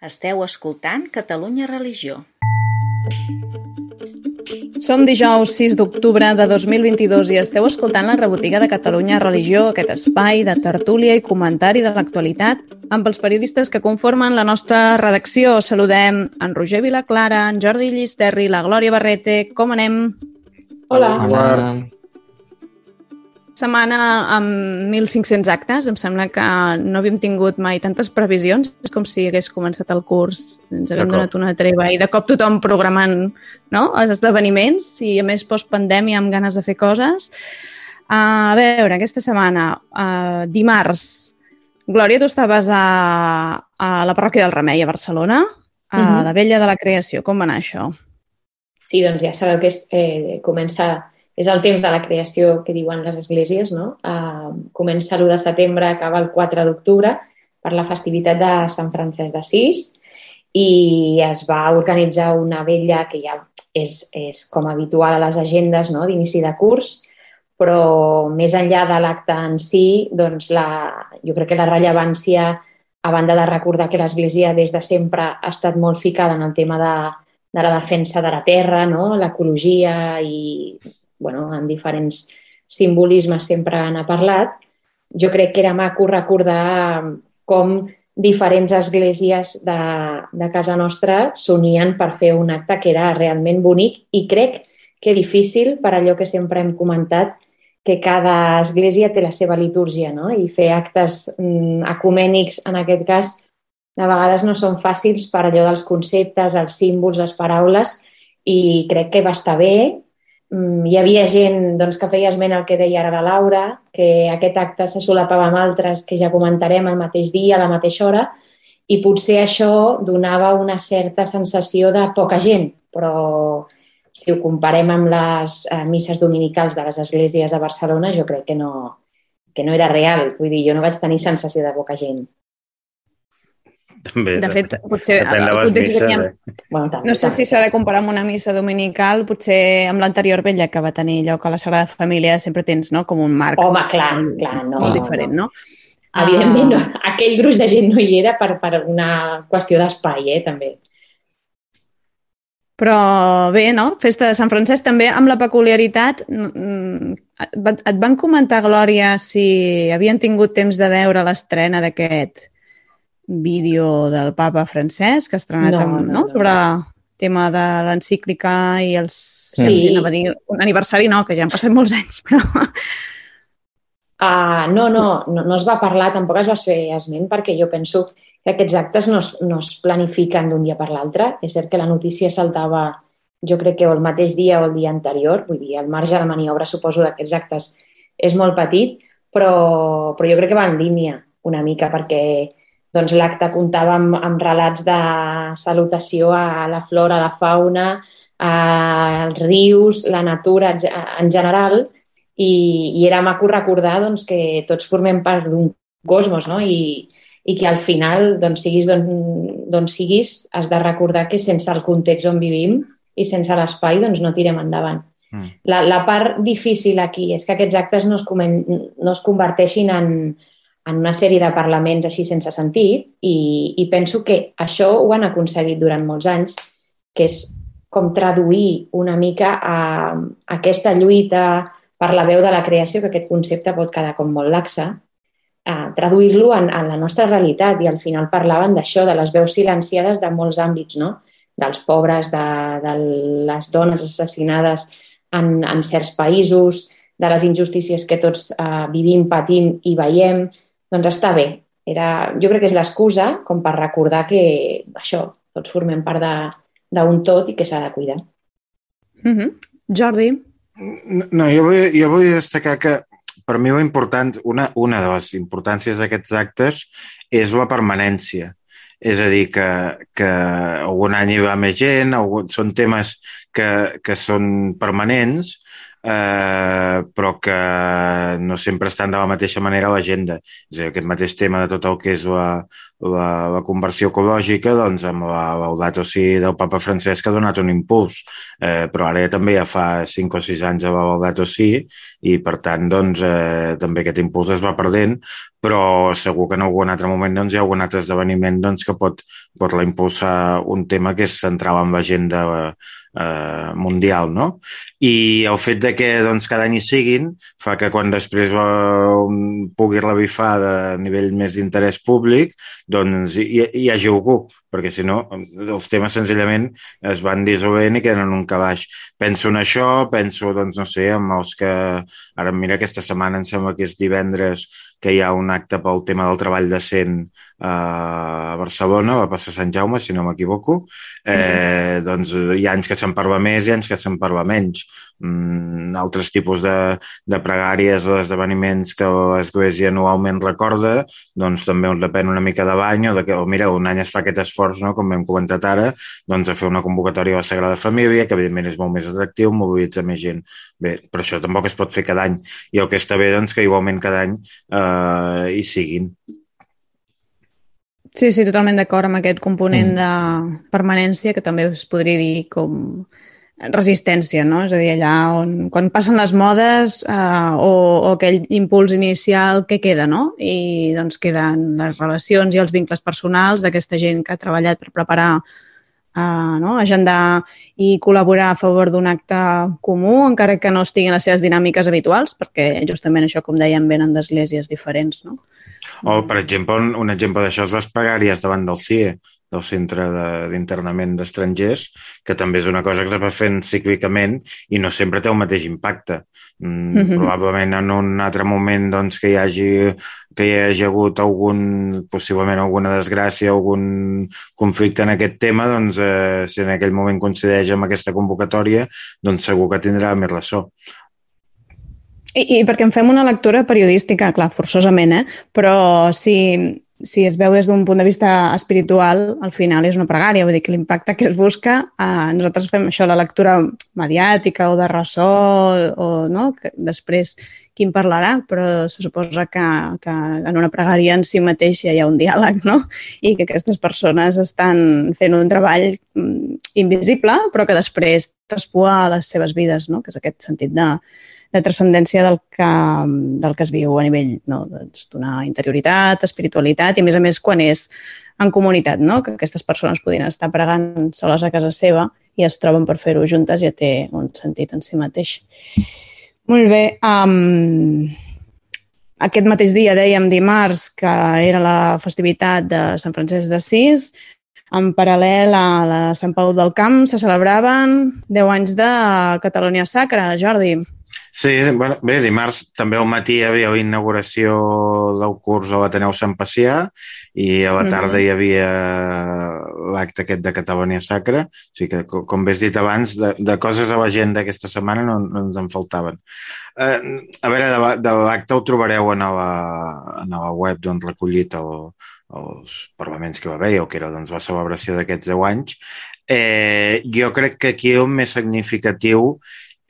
Esteu escoltant Catalunya Religió. Som dijous 6 d'octubre de 2022 i esteu escoltant la rebotiga de Catalunya Religió, aquest espai de tertúlia i comentari de l'actualitat amb els periodistes que conformen la nostra redacció. Saludem en Roger Vilaclara, en Jordi Llisterri, la Glòria Barrete. Com anem? Hola. Hola. Setmana amb 1.500 actes. Em sembla que no havíem tingut mai tantes previsions. És com si hagués començat el curs, ens haguem donat una treva i de cop tothom programant no? els esdeveniments i a més postpandèmia amb ganes de fer coses. Uh, a veure, aquesta setmana, uh, dimarts, Glòria, tu estaves a, a la parròquia del Remei a Barcelona, a uh -huh. la Vella de la Creació. Com va anar això? Sí, doncs ja sabeu que és, eh, comença és el temps de la creació que diuen les esglésies, no? Uh, comença l'1 de setembre, acaba el 4 d'octubre per la festivitat de Sant Francesc d'Assís i es va organitzar una vella que ja és, és com habitual a les agendes no? d'inici de curs, però més enllà de l'acte en si, doncs la, jo crec que la rellevància, a banda de recordar que l'Església des de sempre ha estat molt ficada en el tema de, de la defensa de la terra, no? l'ecologia i bueno, en diferents simbolismes sempre n'ha parlat, jo crec que era maco recordar com diferents esglésies de, de casa nostra s'unien per fer un acte que era realment bonic i crec que difícil per allò que sempre hem comentat que cada església té la seva litúrgia no? i fer actes mm, ecumènics en aquest cas de vegades no són fàcils per allò dels conceptes, els símbols, les paraules i crec que va estar bé hi havia gent doncs, que feia esment al que deia ara la Laura, que aquest acte se solapava amb altres que ja comentarem el mateix dia, a la mateixa hora, i potser això donava una certa sensació de poca gent, però si ho comparem amb les eh, misses dominicals de les esglésies de Barcelona, jo crec que no, que no era real. Vull dir, jo no vaig tenir sensació de poca gent. També, de fet, potser... depèn de les misses. Teníem... Eh? Bueno, també, No sé també. si s'ha de comparar amb una missa dominical, potser amb l'anterior vella que va tenir lloc a la Sagrada Família sempre tens no? com un marc Home, clar, clar, no. molt diferent, no? Evidentment, Ah. no. aquell gruix de gent no hi era per, per una qüestió d'espai, eh, també. Però bé, no? Festa de Sant Francesc també amb la peculiaritat... mm, van- et van comentar, Glòria, si havien tingut temps de veure l'estrena d'aquest vídeo del papa Francesc, que ha estrenat No, amb, no, no, no. sobre el tema de l'encíclica i els... Sí. anava a dir, un aniversari no, que ja han passat molts anys, però... Uh, no, no, no, no es va parlar, tampoc es va fer esment, perquè jo penso que aquests actes no es, no es planifiquen d'un dia per l'altre. És cert que la notícia saltava, jo crec que o el mateix dia o el dia anterior, vull dir, el marge de maniobra, suposo, d'aquests actes és molt petit, però, però jo crec que va en línia una mica, perquè doncs, l'acte comptava amb, amb relats de salutació a la flora, a la fauna, als rius, la natura en ge- en general, i, i era maco recordar doncs, que tots formem part d'un cosmos no? I, i que al final, doncs, siguis d'on d'on siguis, has de recordar que sense el context on vivim i sense l'espai doncs, no tirem endavant. Mm. La, la part difícil aquí és que aquests actes no es, comen, no es converteixin en, en una sèrie de parlaments així sense sentit i, i penso que això ho han aconseguit durant molts anys, que és com traduir una mica a, a aquesta lluita per la veu de la creació, que aquest concepte pot quedar com molt laxa, a traduir-lo en, en la nostra realitat i al final parlaven d'això, de les veus silenciades de molts àmbits, no? dels pobres, de, de les dones assassinades en, en certs països, de les injustícies que tots eh, vivim, patim i veiem, doncs està bé. Era, jo crec que és l'excusa com per recordar que això, tots formem part de- d'un tot i que s'ha de cuidar. Mm -hmm. Jordi, No, jo vull, jo vull destacar que per mi important, una, una de les importàncies d'aquests actes és la permanència. És a dir, que, que algun any hi va més gent, algun, són temes que, que són permanents, eh, però que no sempre estan de la mateixa manera a l'agenda. És a dir, aquest mateix tema de tot el que és la, la, la conversió ecològica, doncs amb la Laudato Si del papa Francesc ha donat un impuls, eh, però ara ja també ja fa 5 o 6 anys a la Laudato Si i per tant doncs, eh, també aquest impuls es va perdent, però segur que en algun altre moment doncs, hi ha algun altre esdeveniment doncs, que pot, pot impulsar un tema que és central en l'agenda eh, mundial, no? I el fet de que doncs, cada any hi siguin fa que quan després eh, pugui revifar de nivell més d'interès públic, doncs hi, hi hagi algú, perquè si no els temes senzillament es van dissolvent i queden en un calaix. Penso en això, penso, doncs, no sé, amb els que... Ara, mira, aquesta setmana em sembla que és divendres que hi ha un acte pel tema del treball decent a Barcelona, va passar Sant Jaume, si no m'equivoco. Eh, mm -hmm. Doncs hi ha anys que se'n parla més i anys que se'n parla menys. Mm, altres tipus de, de pregàries o d'esdeveniments que l'Església anualment recorda, doncs també depèn una mica de bany o de que, oh, mira, un any es fa aquest esforç, no? com hem comentat ara, doncs a fer una convocatòria a la Sagrada Família, que evidentment és molt més atractiu, mobilitza més gent. Bé, però això tampoc es pot fer cada any. I el que està bé, doncs, que igualment cada any eh, hi siguin. Sí, sí, totalment d'acord amb aquest component mm. de permanència, que també es podria dir com resistència, no? És a dir, allà on, quan passen les modes eh, o, o aquell impuls inicial que queda, no? I doncs queden les relacions i els vincles personals d'aquesta gent que ha treballat per preparar eh, no? agendar i col·laborar a favor d'un acte comú, encara que no estiguin les seves dinàmiques habituals, perquè justament això, com dèiem, venen d'esglésies diferents. No? O, per exemple, un, un exemple d'això és les pregàries davant del CIE, del Centre d'Internament de, d'Estrangers, que també és una cosa que es va fent cíclicament i no sempre té el mateix impacte. Mm, mm -hmm. Probablement en un altre moment doncs, que, hi hagi, que hi hagi hagut algun, possiblement alguna desgràcia, algun conflicte en aquest tema, doncs, eh, si en aquell moment coincideix amb aquesta convocatòria, doncs segur que tindrà més ressò. I, I perquè en fem una lectura periodística, clar, forçosament, eh? però si, si es veu des d'un punt de vista espiritual, al final és una pregària, vull dir que l'impacte que es busca, eh, nosaltres fem això, la lectura mediàtica o de ressò, o no? que després qui en parlarà, però se suposa que, que en una pregària en si mateix ja hi ha un diàleg, no? I que aquestes persones estan fent un treball mm, invisible, però que després traspua a les seves vides, no? Que és aquest sentit de, de transcendència del que, del que es viu a nivell no, d'una interioritat, espiritualitat i, a més a més, quan és en comunitat, no? que aquestes persones podien estar pregant soles a casa seva i es troben per fer-ho juntes ja té un sentit en si mateix. Molt bé. Um, aquest mateix dia, dèiem dimarts, que era la festivitat de Sant Francesc d'Assís, en paral·lel a la Sant Pau del Camp se celebraven 10 anys de Catalunya Sacra, Jordi. Sí, bueno, bé, dimarts també al matí hi havia la inauguració del curs a l'Ateneu Sant Pacià i a la tarda mm -hmm. hi havia l'acte aquest de Catalunya Sacra. O sigui que, com bé dit abans, de, de coses a l'agenda aquesta setmana no, no ens en faltaven. Eh, a veure, de, de l'acte ho trobareu a la, a la web d'on recollit el, els parlaments que va haver, o que era doncs, la celebració d'aquests 10 anys. Eh, jo crec que aquí el més significatiu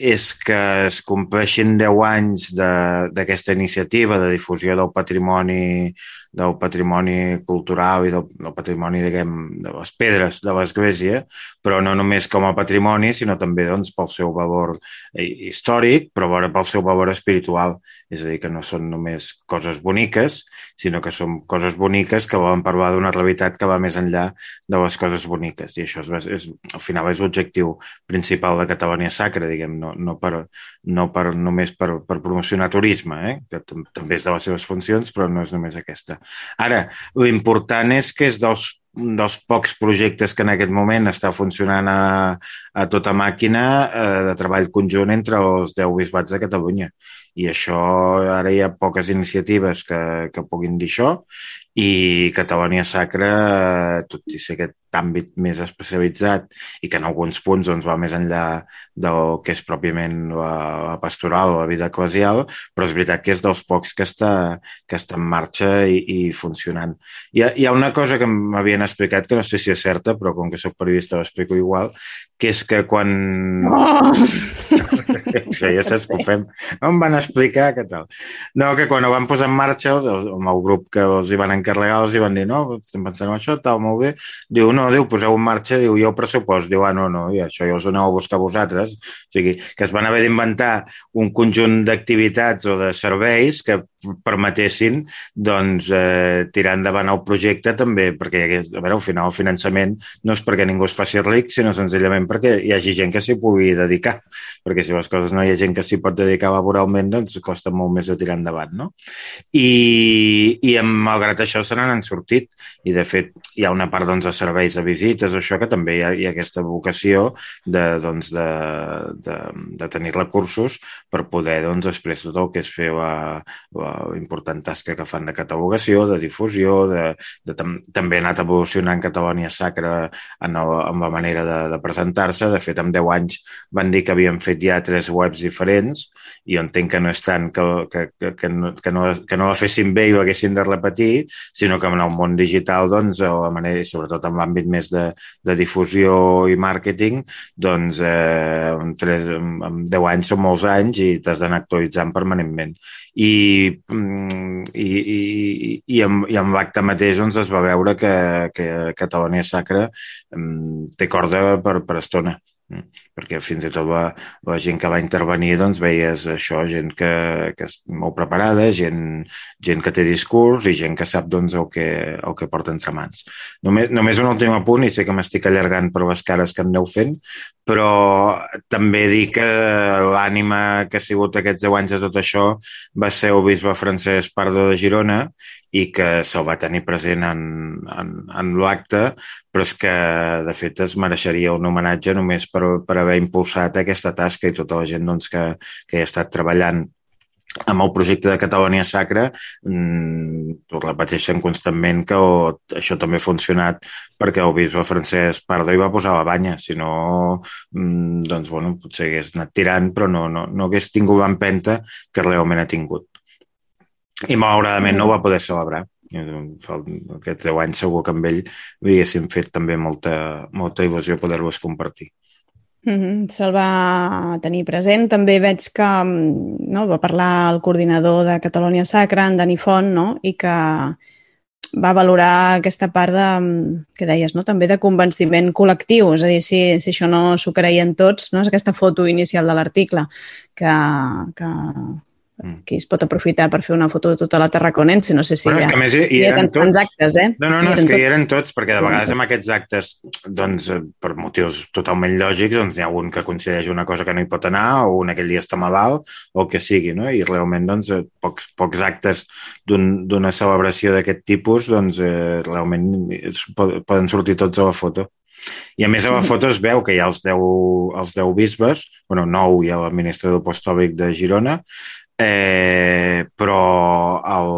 és que es compleixin 10 anys d'aquesta iniciativa de difusió del patrimoni del patrimoni cultural i del, del patrimoni, diguem, de les pedres de l'Església, però no només com a patrimoni, sinó també doncs, pel seu valor eh, històric, però alhora pel seu valor espiritual. És a dir, que no són només coses boniques, sinó que són coses boniques que volen parlar d'una realitat que va més enllà de les coses boniques. I això és, és, al final és l'objectiu principal de Catalunya Sacra, diguem, no, no, per, no per, només per, per promocionar turisme, eh? que també és de les seves funcions, però no és només aquesta. Ara, l'important és que és dels, dels pocs projectes que en aquest moment està funcionant a, a tota màquina eh, de treball conjunt entre els 10 bisbats de Catalunya. I això, ara hi ha poques iniciatives que, que puguin dir això i Catalònia Sacra, tot i ser aquest àmbit més especialitzat i que en alguns punts doncs, va més enllà del que és pròpiament la, la pastoral o la vida eclesial, però és veritat que és dels pocs que està, que està en marxa i, i funcionant. Hi ha, hi ha una cosa que m'havien explicat, que no sé si és certa, però com que sóc periodista ho explico igual, que és que quan... Oh! Això ja saps que ho fem. No em van explicar què tal. No, que quan ho van posar en marxa, el, el meu grup que els hi van encarregar, els hi van dir, no, estem pensant en això, tal, molt bé. Diu, no, diu, poseu en marxa, diu, jo pressupost. Diu, ah, no, no, i això ja us aneu a buscar vosaltres. O sigui, que es van haver d'inventar un conjunt d'activitats o de serveis que permetessin doncs, eh, tirar endavant el projecte també, perquè a veure, al final el finançament no és perquè ningú es faci ric, sinó senzillament perquè hi hagi gent que s'hi pugui dedicar, perquè si les coses no hi ha gent que s'hi pot dedicar laboralment, doncs costa molt més de tirar endavant, no? I, i malgrat això se n'han sortit, i de fet hi ha una part doncs, de serveis de visites, això que també hi ha, hi ha aquesta vocació de, doncs, de, de, de tenir recursos per poder doncs, després tot el que és fer la, important tasca que fan de catalogació, de difusió, de, de, tam també ha anat evolucionant Catalònia Sacra en, el, en la manera de, de presentar-se. De fet, en 10 anys van dir que havien fet ja tres webs diferents i jo entenc que no és tant que, que, que, que, no, que, no, que no la fessin bé i ho haguessin de repetir, sinó que en el món digital, doncs, la manera, sobretot en l'àmbit més de, de difusió i màrqueting, doncs eh, en, tres, en 10 anys són molts anys i t'has d'anar actualitzant permanentment. I, i, i, i, amb, i amb l'acte mateix doncs, es va veure que, que Catalònia Sacra mm, té corda per, per estona. Perquè fins i tot la, la gent que va intervenir doncs veies això, gent que, que és molt preparada, gent, gent que té discurs i gent que sap doncs, el, que, el que porta entre mans. Només, només un últim apunt, i sé que m'estic allargant per les cares que em aneu fent, però també dir que l'ànima que ha sigut aquests 10 anys de tot això va ser el bisbe Francesc Pardo de Girona i que se'l va tenir present en, en, en l'acte, però és que, de fet, es mereixeria un homenatge només per, per haver impulsat aquesta tasca i tota la gent doncs, que, que ha estat treballant amb el projecte de Catalònia Sacra ho repeteixen constantment que això també ha funcionat perquè el bisbe francès Pardo hi va posar la banya, si no mmm, doncs bueno, potser hagués anat tirant però no, no, no hagués tingut l'empenta que realment ha tingut i malauradament no ho va poder celebrar. Aquests 10 anys segur que amb ell li haguéssim fet també molta, molta il·lusió poder-los compartir. Mm -hmm. Se'l va tenir present. També veig que no, va parlar el coordinador de Catalunya Sacra, en Dani Font, no? i que va valorar aquesta part de, que deies, no? també de convenciment col·lectiu, és a dir, si, si això no s'ho creien tots, no? és aquesta foto inicial de l'article que, que Mm. Que es pot aprofitar per fer una foto de tota la Tarraconense. No sé si bueno, hi ha, més hi, hi, hi ha tants, tots. actes, eh? No, no, no, és que tots. hi eren tots, perquè de vegades amb aquests actes, doncs, per motius totalment lògics, doncs hi ha un que coincideix una cosa que no hi pot anar, o un aquell dia està malalt, o que sigui, no? I realment, doncs, eh, pocs, pocs actes d'una un, celebració d'aquest tipus, doncs, eh, realment es, poden sortir tots a la foto. I a més a la foto es veu que hi ha els 10, els 10 bisbes, bueno, 9 hi ha l'administrador apostòlic de Girona, eh, però al,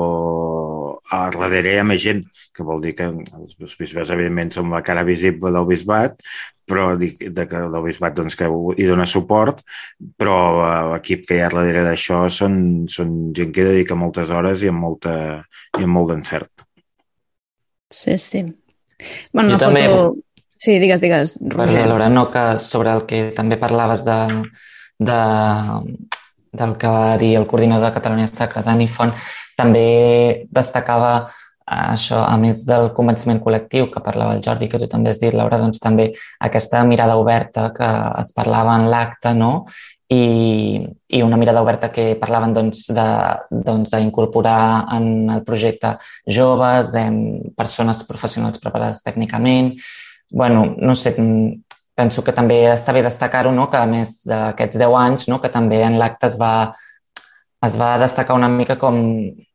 a darrere hi ha més gent, que vol dir que els, els bisbes, evidentment, són la cara visible del bisbat, però dic, de, que del bisbat doncs, que hi dona suport, però l'equip que hi ha darrere d'això són, són gent que dedica moltes hores i amb, molta, i amb molt d'encert. Sí, sí. Bueno, jo també... foto... Sí, digues, digues, Roger. Perdó, no, que sobre el que també parlaves de, de del que va dir el coordinador de Catalunya Sacra, Dani Font, també destacava eh, això, a més del convenciment col·lectiu que parlava el Jordi, que tu també has dit, Laura, doncs també aquesta mirada oberta que es parlava en l'acte, no? I, i una mirada oberta que parlaven doncs, d'incorporar doncs, en el projecte joves, em, persones professionals preparades tècnicament. bueno, no sé, penso que també està bé destacar-ho, no? que a més d'aquests 10 anys, no? que també en l'acte es va, es va destacar una mica com,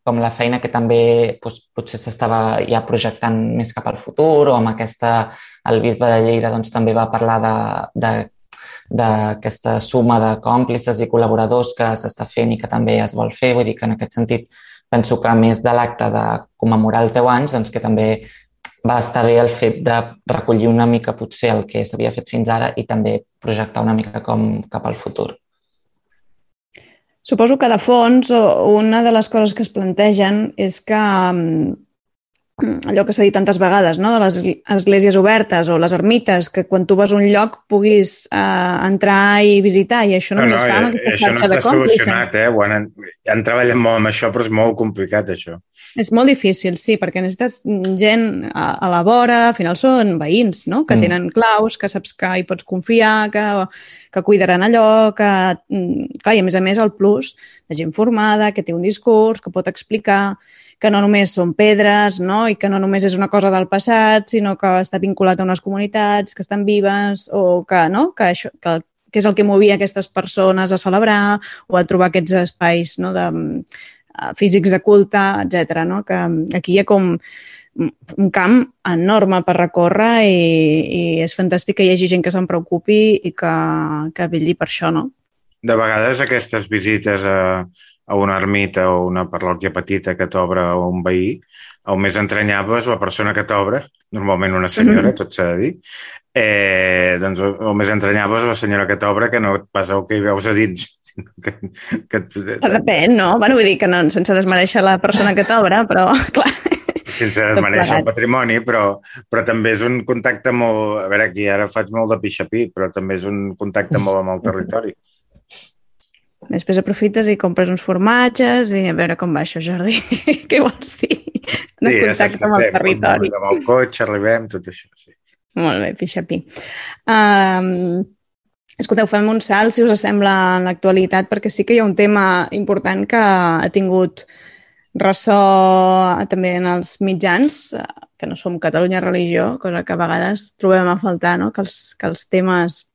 com la feina que també doncs, potser s'estava ja projectant més cap al futur o amb aquesta... El bisbe de Lleida doncs, també va parlar de, de d'aquesta suma de còmplices i col·laboradors que s'està fent i que també es vol fer. Vull dir que en aquest sentit penso que a més de l'acte de commemorar els 10 anys, doncs que també va estar bé el fet de recollir una mica potser el que s'havia fet fins ara i també projectar una mica com cap al futur. Suposo que de fons una de les coses que es plantegen és que mm, allò que s'ha dit tantes vegades, no? de les esglésies obertes o les ermites, que quan tu vas a un lloc puguis uh, entrar i visitar, i això no, no, no es fa amb aquesta Això no està solucionat, eh? Bueno, han, han treballat molt amb això, però és molt complicat, això. És molt difícil, sí, perquè necessites gent a, a la vora, al final són veïns, no? Que mm. tenen claus, que saps que hi pots confiar, que, que cuidaran allò, que... Mm, clar, i a més a més el plus de gent formada, que té un discurs, que pot explicar que no només són pedres no? i que no només és una cosa del passat, sinó que està vinculat a unes comunitats que estan vives o que, no? que, això, que, que és el que movia aquestes persones a celebrar o a trobar aquests espais no? de, uh, físics de culte, etc. No? Que aquí hi ha com un camp enorme per recórrer i, i és fantàstic que hi hagi gent que se'n preocupi i que, que vetlli per això, no? De vegades aquestes visites a, a una ermita o una parròquia petita que t'obre un veí, el més entranyable és la persona que t'obre, normalment una senyora, mm -hmm. tot s'ha de dir, eh, doncs el més entranyable és la senyora que t'obre que no pas el que hi veus a dins. Que, que... Depèn, no? Bueno, vull dir que no, sense desmereixer la persona que t'obre, però, clar, sense desmereixer el patrimoni, però, però també és un contacte molt... A veure, aquí ara faig molt de pixapí, però també és un contacte molt amb el territori. Després aprofites i compres uns formatges i a veure com va això, Jordi. Què vols dir? De sí, contacte amb el territori. Amb el cotxe, arribem, tot això, sí. Molt bé, pixapí. Um, escolteu, fem un salt, si us sembla, en l'actualitat, perquè sí que hi ha un tema important que ha tingut ressò també en els mitjans, que no som Catalunya Religió, cosa que a vegades trobem a faltar, no? que, els, que els temes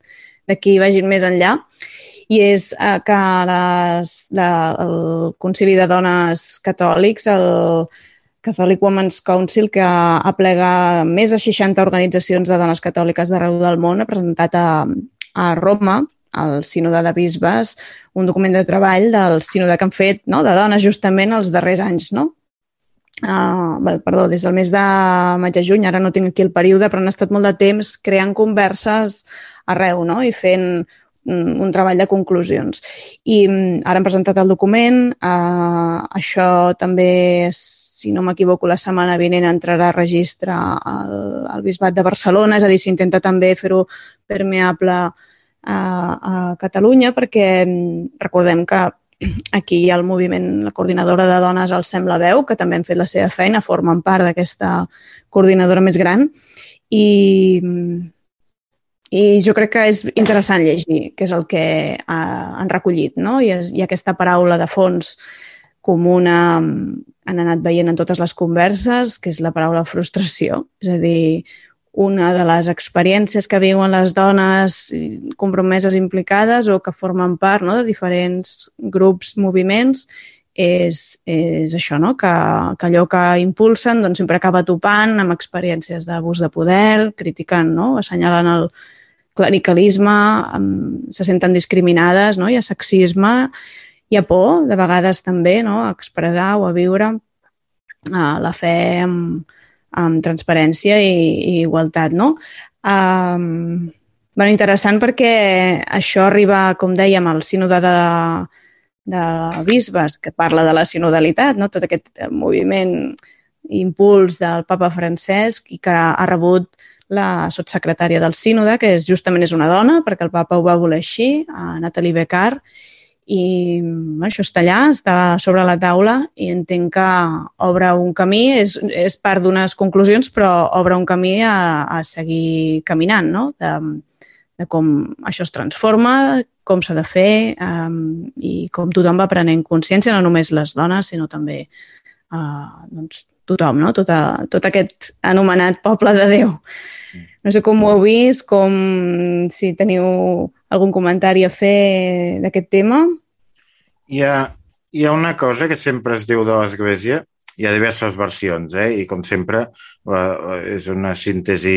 d'aquí vagin més enllà i és eh, que les, la, el Concili de Dones Catòlics, el Catholic Women's Council, que aplega més de 60 organitzacions de dones catòliques d'arreu del món, ha presentat a, a Roma, al Sínode de Bisbes, un document de treball del Sínode que han fet no? de dones justament els darrers anys, no? Uh, well, perdó, des del mes de maig a juny, ara no tinc aquí el període, però han estat molt de temps creant converses arreu no? i fent un treball de conclusions. I mm, ara hem presentat el document, eh, això també, si no m'equivoco, la setmana vinent entrarà a registre al, al Bisbat de Barcelona, és a dir, s'intenta també fer-ho permeable a, a Catalunya, perquè mm, recordem que aquí hi ha el moviment, la coordinadora de dones al Sembla Veu, que també han fet la seva feina, formen part d'aquesta coordinadora més gran, i i jo crec que és interessant llegir què és el que ha, han recollit, no? I, és, I aquesta paraula de fons comuna han anat veient en totes les converses, que és la paraula frustració. És a dir, una de les experiències que viuen les dones compromeses implicades o que formen part no, de diferents grups, moviments, és, és això, no? que, que allò que impulsen doncs, sempre acaba topant amb experiències d'abús de poder, criticant, no? assenyalant el, clericalisme, se senten discriminades, no? hi ha sexisme, hi ha por, de vegades també, no? a expressar o a viure uh, la fe amb, amb transparència i, i igualtat. No? Um, bueno, interessant perquè això arriba, com dèiem, al sínode de, de bisbes, que parla de la sinodalitat, no? tot aquest moviment impuls del papa Francesc i que ha rebut la sotssecretària del sínode, que és, justament és una dona, perquè el papa ho va voler així, a Natalie Becar, i això està allà, està sobre la taula i entenc que obre un camí, és, és part d'unes conclusions, però obre un camí a, a seguir caminant, no? De, de com això es transforma, com s'ha de fer um, i com tothom va prenent consciència, no només les dones, sinó també uh, doncs, tothom, no? tot, a, tot aquest anomenat poble de Déu. No sé com ho heu vist, com si teniu algun comentari a fer d'aquest tema. Hi ha, hi ha una cosa que sempre es diu de l'Església hi ha diverses versions, eh? i com sempre eh, és una síntesi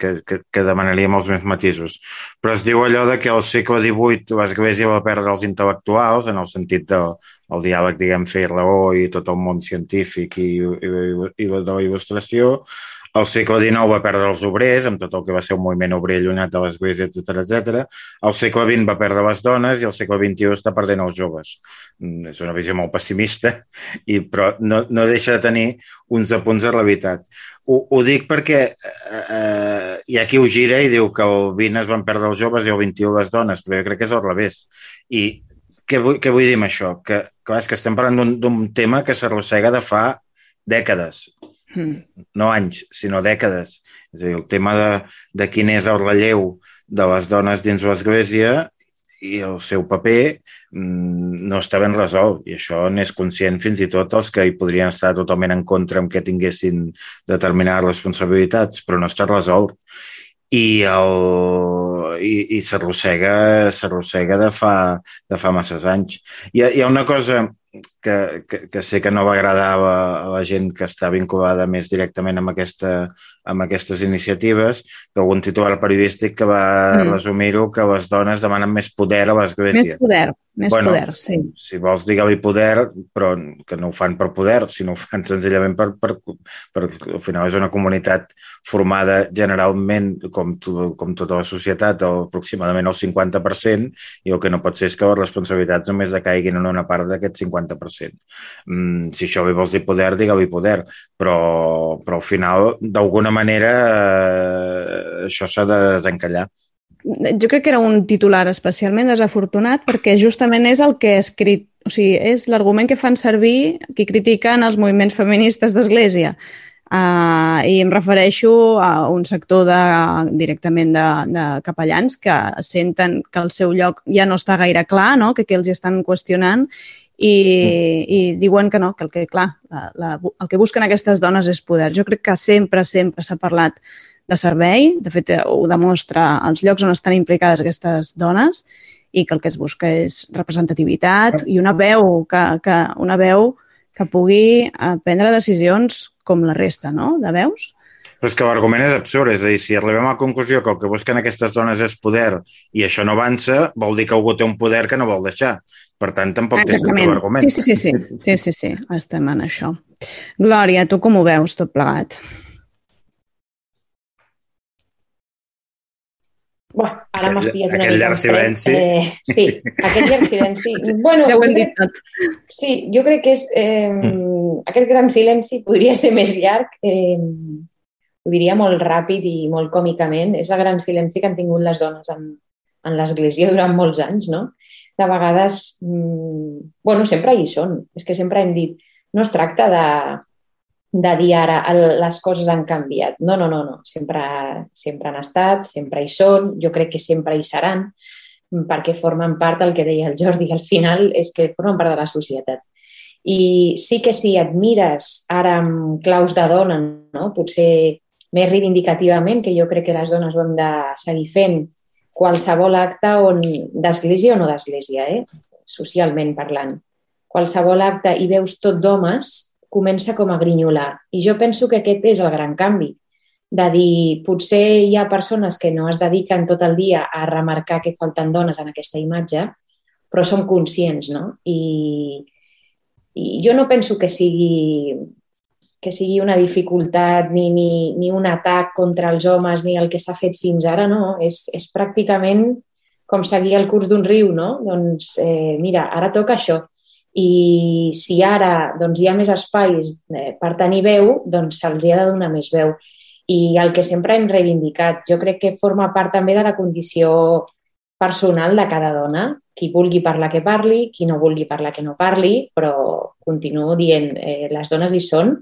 que, que, que demanaria molts més matisos. Però es diu allò de que al segle XVIII l'Església va perdre els intel·lectuals en el sentit del de, diàleg, diguem, fer raó i tot el món científic i, i, i de la il·lustració, el segle XIX va perdre els obrers, amb tot el que va ser un moviment obrer allunyat de l'Església, etc etc. El segle XX va perdre les dones i el segle XXI està perdent els joves. Mm, és una visió molt pessimista, i, però no, no deixa de tenir uns apunts de realitat. Ho, ho dic perquè eh, eh, hi ha qui ho gira i diu que el XX es van perdre els joves i el XXI les dones, però jo crec que és al revés. I què vull, què vull dir amb això? Que, clar, és que estem parlant d'un tema que s'arrossega de fa dècades. No anys, sinó dècades. És a dir, el tema de, de quin és el relleu de les dones dins l'Església i el seu paper mm, no està ben resolt i això n'és conscient fins i tot els que hi podrien estar totalment en contra amb que tinguessin determinades responsabilitats, però no està resolt. I, el, i, i s'arrossega de, fa, de fa masses anys. Hi ha, hi ha una cosa que, que, que sé que no va agradar a, la gent que està vinculada més directament amb, aquesta, amb aquestes iniciatives, que algun titular periodístic que va mm. resumir-ho que les dones demanen més poder a l'Església. Més poder, més bueno, poder, sí. Si vols, digue-li poder, però que no ho fan per poder, sinó ho fan senzillament per, per, per, per al final és una comunitat formada generalment, com, tu, com tota la societat, aproximadament el 50%, i el que no pot ser és que les responsabilitats només decaiguin en una part d'aquest 50%. Mm, si això vols dir poder, digue-li poder, però, però al final, d'alguna manera, eh, això s'ha de desencallar jo crec que era un titular especialment desafortunat perquè justament és el que ha escrit, o sigui, és l'argument que fan servir qui critiquen els moviments feministes d'Església. Uh, I em refereixo a un sector de, directament de, de capellans que senten que el seu lloc ja no està gaire clar, no? que, que els estan qüestionant i, i diuen que no, que el que, clar, la, la, el que busquen aquestes dones és poder. Jo crec que sempre, sempre s'ha parlat de servei, de fet ho demostra els llocs on estan implicades aquestes dones i que el que es busca és representativitat i una veu que, que, una veu que pugui eh, prendre decisions com la resta, no?, de veus. Però és que l'argument és absurd, és a dir, si arribem a la conclusió que el que busquen aquestes dones és poder i això no avança, vol dir que algú té un poder que no vol deixar. Per tant, tampoc Exactament. tens l'argument. Sí, sí, sí, sí, sí, sí, sí, estem en això. Glòria, tu com ho veus tot plegat? Bueno, ara m'has pillat una mica llarg silenci. Eh, sí, aquest llarg silenci. Bueno, ja ho hem dit tot. Sí, jo crec que és... Eh, mm. Aquest gran silenci podria ser més llarg. Eh, ho diria molt ràpid i molt còmicament. És el gran silenci que han tingut les dones en, en l'Església durant molts anys, no? De vegades, mm, bueno, sempre hi són. És que sempre hem dit, no es tracta de de dir ara les coses han canviat. No, no, no, no. Sempre, sempre han estat, sempre hi són, jo crec que sempre hi seran, perquè formen part del que deia el Jordi, al final és que formen part de la societat. I sí que si admires ara amb claus de dona, no? potser més reivindicativament, que jo crec que les dones ho hem de seguir fent, qualsevol acte on d'església o no d'església, eh? socialment parlant. Qualsevol acte i veus tot d'homes, comença com a grinyolar. I jo penso que aquest és el gran canvi, de dir, potser hi ha persones que no es dediquen tot el dia a remarcar que falten dones en aquesta imatge, però som conscients, no? I, i jo no penso que sigui, que sigui una dificultat ni, ni, ni un atac contra els homes ni el que s'ha fet fins ara, no. És, és pràcticament com seguir el curs d'un riu, no? Doncs, eh, mira, ara toca això i si ara doncs, hi ha més espais eh, per tenir veu, doncs se'ls ha de donar més veu. I el que sempre hem reivindicat, jo crec que forma part també de la condició personal de cada dona. Qui vulgui parlar que parli, qui no vulgui parlar que no parli, però continuo dient, eh, les dones hi són,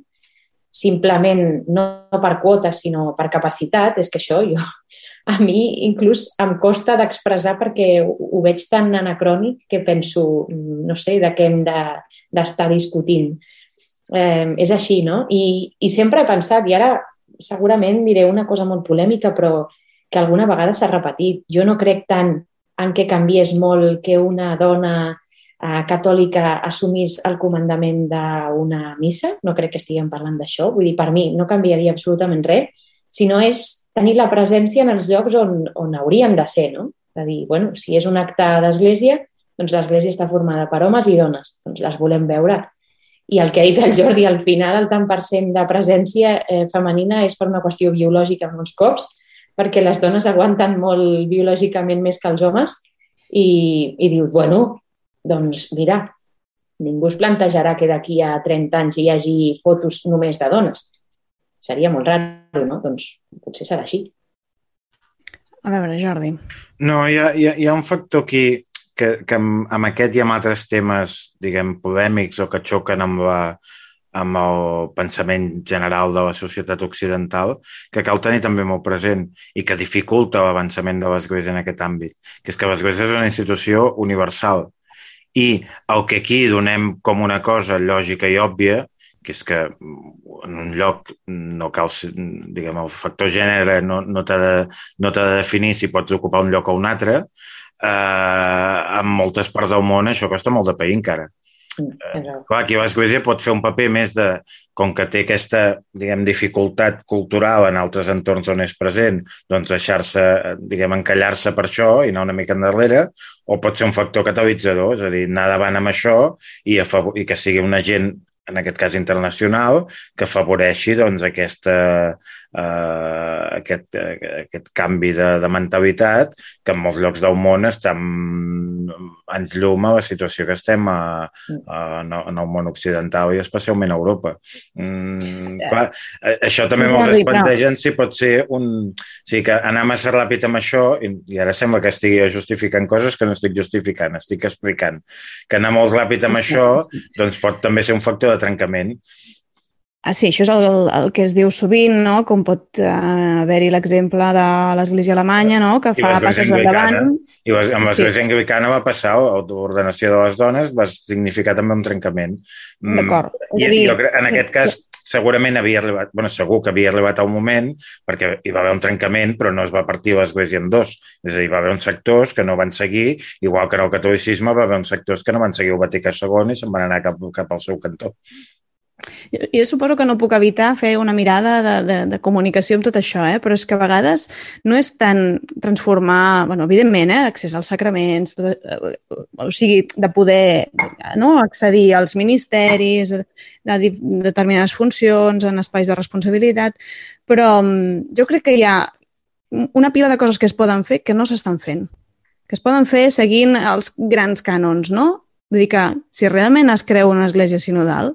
simplement no per quota, sinó per capacitat, és que això jo a mi inclús em costa d'expressar perquè ho veig tan anacrònic que penso, no sé, de què hem d'estar de, discutint. Eh, és així, no? I, I sempre he pensat, i ara segurament diré una cosa molt polèmica, però que alguna vegada s'ha repetit. Jo no crec tant en què canviés molt que una dona catòlica assumís el comandament d'una missa, no crec que estiguem parlant d'això, vull dir, per mi no canviaria absolutament res, sinó és tenir la presència en els llocs on, on haurien de ser, no? De dir, bueno, si és un acte d'església, doncs l'església està formada per homes i dones, doncs les volem veure. I el que ha dit el Jordi, al final el tant per cent de presència eh, femenina és per una qüestió biològica molts cops, perquè les dones aguanten molt biològicament més que els homes i, i dius, bueno, doncs mira, ningú es plantejarà que d'aquí a 30 anys hi hagi fotos només de dones. Seria molt raro, no? Doncs potser serà així. A veure, Jordi. No, hi ha, hi ha, hi ha un factor aquí que, que amb, amb aquest i amb altres temes, diguem, polèmics o que xoquen amb, la, amb el pensament general de la societat occidental, que cal tenir també molt present i que dificulta l'avançament de l'Església en aquest àmbit, que és que l'Església és una institució universal i el que aquí donem com una cosa lògica i òbvia, que és que en un lloc no cal, diguem, el factor gènere no, no t'ha de, no de definir si pots ocupar un lloc o un altre, eh, en moltes parts del món això costa molt de pair encara. Eh, clar, aquí l'Església pot fer un paper més de, com que té aquesta, diguem, dificultat cultural en altres entorns on és present, doncs deixar-se, diguem, encallar-se per això i anar una mica endarrere, o pot ser un factor catalitzador, és a dir, anar davant amb això i, favor, i que sigui una gent en aquest cas internacional, que afavoreixi doncs, aquesta, eh, aquest, aquest canvi de, de mentalitat que en molts llocs del món estan ens llum a la situació que estem a, a, en el món occidental i especialment a Europa. Mm, clar, això també molts es plantegen si pot ser un... O sigui, que anar massa ràpid amb això, i, i ara sembla que estigui justificant coses que no estic justificant, estic explicant. Que anar molt ràpid amb això doncs pot també ser un factor de trencament. Ah, sí, això és el, el que es diu sovint, no? com pot uh, haver-hi l'exemple de l'Església Alemanya, no? que fa passes endavant. I les, amb l'Església sí. Anglicana va passar, l'ordenació de les dones va significar també un trencament. Mm, D'acord. I, dir... jo, en aquest cas, segurament havia arribat, bueno, segur que havia arribat a un moment, perquè hi va haver un trencament, però no es va partir l'Església en dos. És a dir, hi va haver uns sectors que no van seguir, igual que en el catolicisme va haver uns sectors que no van seguir el Vaticà II i se'n van anar cap, cap al seu cantó. Jo, suposo que no puc evitar fer una mirada de, de, de comunicació amb tot això, eh? però és que a vegades no és tant transformar, bueno, evidentment, eh? accés als sacraments, tot, eh, o sigui, de poder no? accedir als ministeris, de, de determinades funcions, en espais de responsabilitat, però mm, jo crec que hi ha una pila de coses que es poden fer que no s'estan fent, que es poden fer seguint els grans cànons, no? Vull dir que si realment es creu una església sinodal,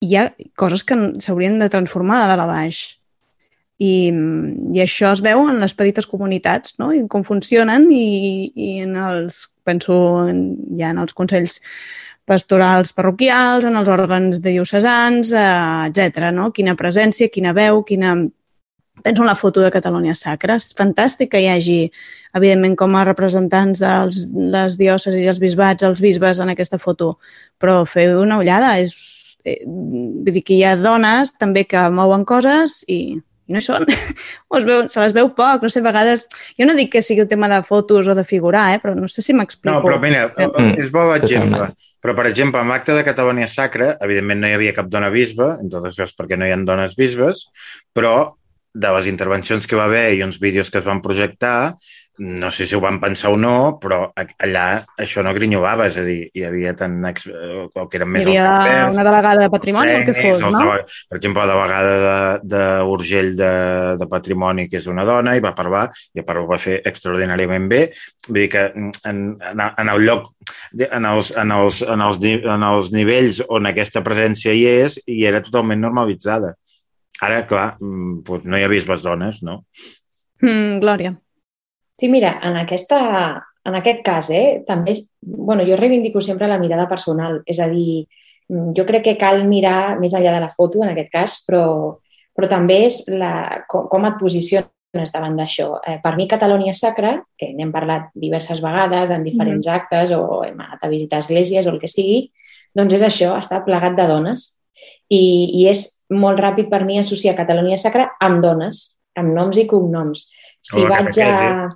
hi ha coses que s'haurien de transformar de dalt a baix. I, I això es veu en les petites comunitats, no? I com funcionen i, i en els, penso en, ja en els consells pastorals parroquials, en els òrgans de diocesans, eh, etc. no? Quina presència, quina veu, quina... Penso en la foto de Catalunya Sacra. És fantàstic que hi hagi, evidentment, com a representants de les diòceses i els bisbats, els bisbes en aquesta foto, però fer una ullada és eh, vull dir que hi ha dones també que mouen coses i, i no hi són. o es veu, se les veu poc, no sé, a vegades... Jo no dic que sigui un tema de fotos o de figurar, eh, però no sé si m'explico. No, però mira, mm. és bo l'exemple. Però, per exemple, en l'acte de Catalunya Sacra, evidentment no hi havia cap dona bisbe, entre altres coses perquè no hi ha dones bisbes, però de les intervencions que va haver i uns vídeos que es van projectar, no sé si ho van pensar o no, però allà això no grinyolava, és a dir, hi havia tant... Ex... Eh, que eren més hi havia experts, una delegada de patrimoni o que fos, no? De, per exemple, la delegada d'Urgell de, de, de Patrimoni, que és una dona, i va parlar, i a part ho va fer extraordinàriament bé. Vull dir que en, en, en el lloc, en els, en, els, en, els, en els nivells on aquesta presència hi és, i era totalment normalitzada. Ara, clar, doncs no hi ha les dones, no? Mm, Glòria. Sí, mira, en, aquesta, en aquest cas, eh, també, bueno, jo reivindico sempre la mirada personal, és a dir, mm, jo crec que cal mirar més enllà de la foto, en aquest cas, però, però també és la, com, com et posiciones davant d'això. Eh, per mi, Catalunya Sacra, que n'hem parlat diverses vegades en diferents mm. actes o hem anat a visitar esglésies o el que sigui, doncs és això, està plegat de dones. I, i és molt ràpid per mi associar Catalunya Sacra amb dones, amb noms i cognoms. Si O vaig a...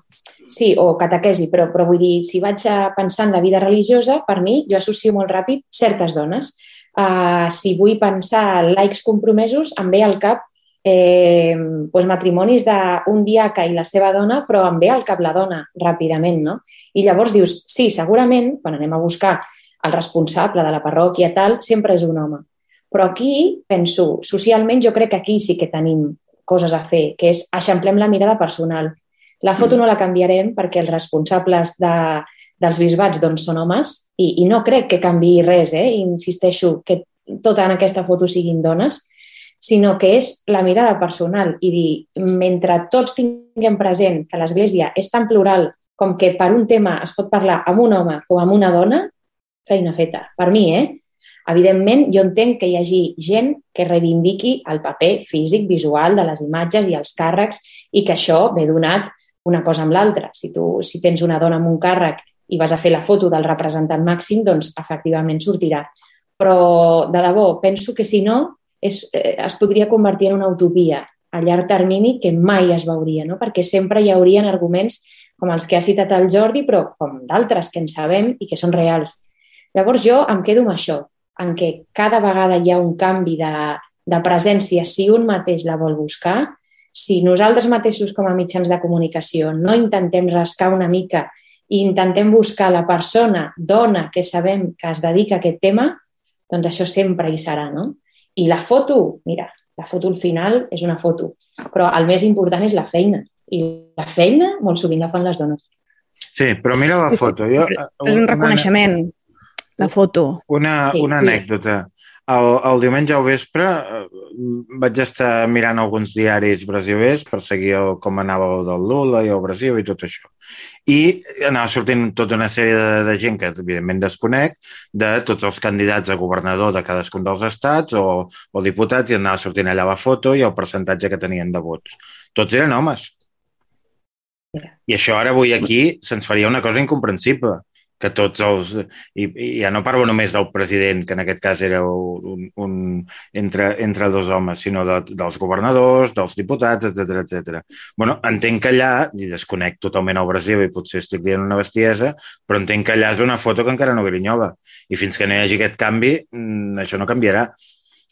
Sí, o catequesi, però, però vull dir, si vaig a pensar en la vida religiosa, per mi, jo associo molt ràpid certes dones. Uh, si vull pensar likes compromesos, em ve al cap eh, doncs matrimonis d'un diaca i la seva dona, però em ve al cap la dona ràpidament, no? I llavors dius, sí, segurament, quan anem a buscar el responsable de la parròquia tal, sempre és un home. Però aquí, penso, socialment jo crec que aquí sí que tenim coses a fer, que és eixamplem la mirada personal. La foto no la canviarem perquè els responsables de, dels bisbats doncs, són homes i, i no crec que canvi res, eh? insisteixo, que tota en aquesta foto siguin dones, sinó que és la mirada personal i dir, mentre tots tinguem present que l'Església és tan plural com que per un tema es pot parlar amb un home com amb una dona, feina feta. Per mi, eh? Evidentment, jo entenc que hi hagi gent que reivindiqui el paper físic, visual de les imatges i els càrrecs i que això ve donat una cosa amb l'altra. Si tu si tens una dona amb un càrrec i vas a fer la foto del representant màxim, doncs efectivament sortirà. Però, de debò, penso que si no, és, eh, es podria convertir en una utopia a llarg termini que mai es veuria, no? perquè sempre hi haurien arguments com els que ha citat el Jordi, però com d'altres que en sabem i que són reals. Llavors jo em quedo amb això, en què cada vegada hi ha un canvi de, de presència si un mateix la vol buscar si nosaltres mateixos com a mitjans de comunicació no intentem rascar una mica i intentem buscar la persona, dona, que sabem que es dedica a aquest tema, doncs això sempre hi serà, no? I la foto, mira, la foto al final és una foto, però el més important és la feina. I la feina molt sovint la fan les dones. Sí, però mira la foto. Jo, és un reconeixement, la foto. Una, una anècdota. El, el diumenge al vespre eh, vaig estar mirant alguns diaris brasilers per seguir el, com anava el del Lula i el Brasil i tot això. I anava sortint tota una sèrie de, de gent que evidentment desconec, de tots els candidats a governador de cadascun dels estats o, o diputats i anava sortint allà la foto i el percentatge que tenien de vots. Tots eren homes. I això ara avui aquí se'ns faria una cosa incomprensible que tots els... I, i ja no parlo només del president, que en aquest cas era un, un entre, entre dos homes, sinó de, dels governadors, dels diputats, etc etc. bueno, entenc que allà, i desconec totalment el Brasil i potser estic dient una bestiesa, però entenc que allà és una foto que encara no grinyola. I fins que no hi hagi aquest canvi, mm, això no canviarà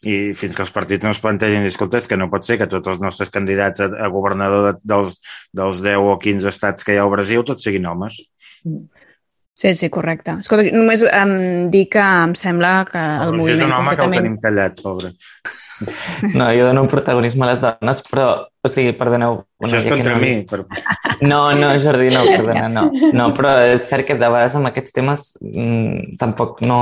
i fins que els partits no es plantegin, escolta, és que no pot ser que tots els nostres candidats a, a governador de, dels, dels 10 o 15 estats que hi ha al Brasil tots siguin homes. Mm. Sí, sí, correcte. Escolta, només em dir que em sembla que el no, moviment... És un home completament... que el tenim callat, pobre. No, jo dono un protagonisme a les dones, però, o sigui, perdoneu... Això és contra no... mi. Per... No, no, Jordi, no, perdona, no. No, però és cert que de vegades amb aquests temes mmm, tampoc no...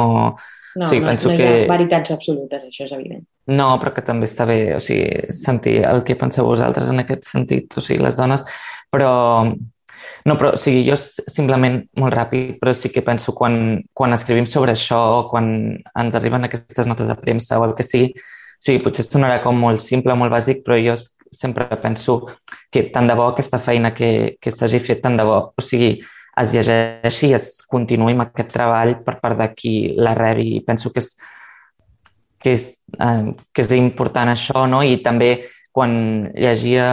No, o sigui, no, penso no hi que... ha veritats absolutes, això és evident. No, però que també està bé, o sigui, sentir el que penseu vosaltres en aquest sentit, o sigui, les dones, però no, però o sigui, jo simplement, molt ràpid, però sí que penso quan, quan escrivim sobre això o quan ens arriben aquestes notes de premsa o el que sigui, sigui, potser sonarà com molt simple, molt bàsic, però jo sempre penso que tant de bo aquesta feina que, que s'hagi fet, tant de bo, o sigui, es llegeixi i es continuï amb aquest treball per part de qui la rebi. Penso que és, que és, eh, que és important això, no? I també quan llegia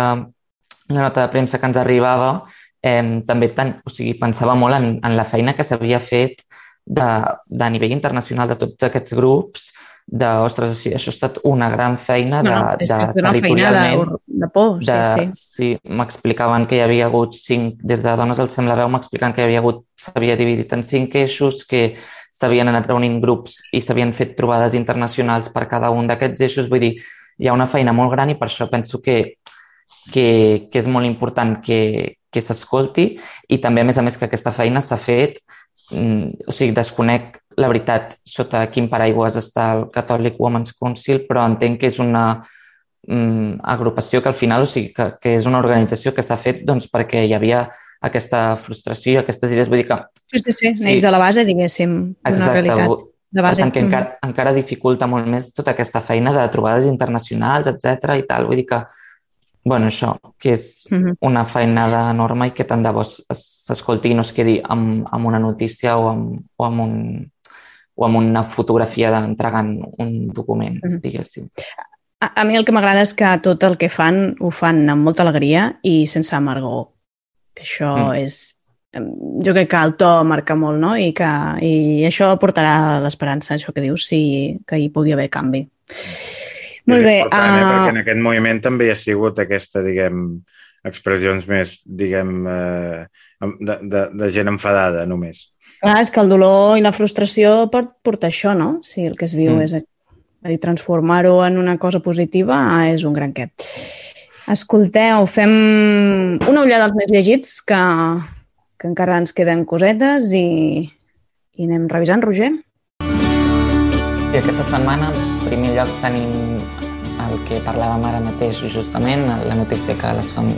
la nota de premsa que ens arribava, eh, també tant, o sigui, pensava molt en, en la feina que s'havia fet de, de nivell internacional de tots aquests grups, de, ostres, o sigui, això ha estat una gran feina de, no, no, és de, que és una feina de, de por, de, sí, sí. Sí, m'explicaven que hi havia hagut cinc, des de Dones al Sembla Veu m'explicaven que hi havia hagut, s'havia dividit en cinc eixos, que s'havien anat reunint grups i s'havien fet trobades internacionals per cada un d'aquests eixos, vull dir, hi ha una feina molt gran i per això penso que, que, que és molt important que, que s'escolti i també, a més a més, que aquesta feina s'ha fet, mm, o sigui, desconec la veritat sota quin paraigües està el Catholic Women's Council, però entenc que és una mm, agrupació que al final, o sigui, que, que és una organització que s'ha fet doncs, perquè hi havia aquesta frustració, aquestes idees, vull dir que... Sí, sí, sí, neix sí. de la base, diguéssim, d'una realitat. De base. Per tant, que encara, encara dificulta molt més tota aquesta feina de trobades internacionals, etc i tal. Vull dir que, bueno, això, que és una feinada enorme i que tant de bo s'escolti i no es quedi amb, amb una notícia o amb, o amb, un, o amb una fotografia d'entregant un document, -huh. diguéssim. A, a mi el que m'agrada és que tot el que fan ho fan amb molta alegria i sense amargor. Que això mm. és... Jo crec que el to marca molt, no? I, que, i això portarà l'esperança, això que dius, sí, que hi pugui haver canvi. Molt és bé. Important, uh... eh? Perquè en aquest moviment també hi ha sigut aquesta, diguem, expressions més, diguem, eh, de, de, de gent enfadada només. Clar, és que el dolor i la frustració pot portar això, no? Si el que es viu mm. és a dir, transformar-ho en una cosa positiva és un gran què. Escolteu, fem una ullada dels més llegits que, que encara ens queden cosetes i, i anem revisant, Roger. I aquesta setmana, en primer lloc, tenim el que parlàvem ara mateix, justament, la notícia que les fem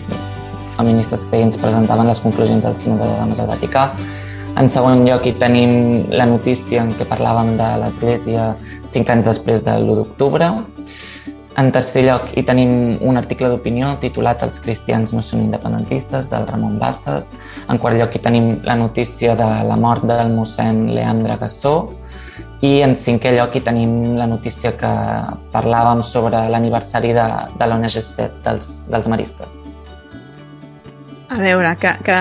feministes creients presentaven les conclusions del Sínode de Dames al Vaticà. En segon lloc, hi tenim la notícia en què parlàvem de l'Església cinc anys després de l'1 d'octubre. En tercer lloc, hi tenim un article d'opinió titulat Els cristians no són independentistes, del Ramon Bassas. En quart lloc, hi tenim la notícia de la mort del mossèn Leandre Gassó, i en cinquè lloc hi tenim la notícia que parlàvem sobre l'aniversari de, de l'ONG 7 dels, dels maristes. A veure, que, que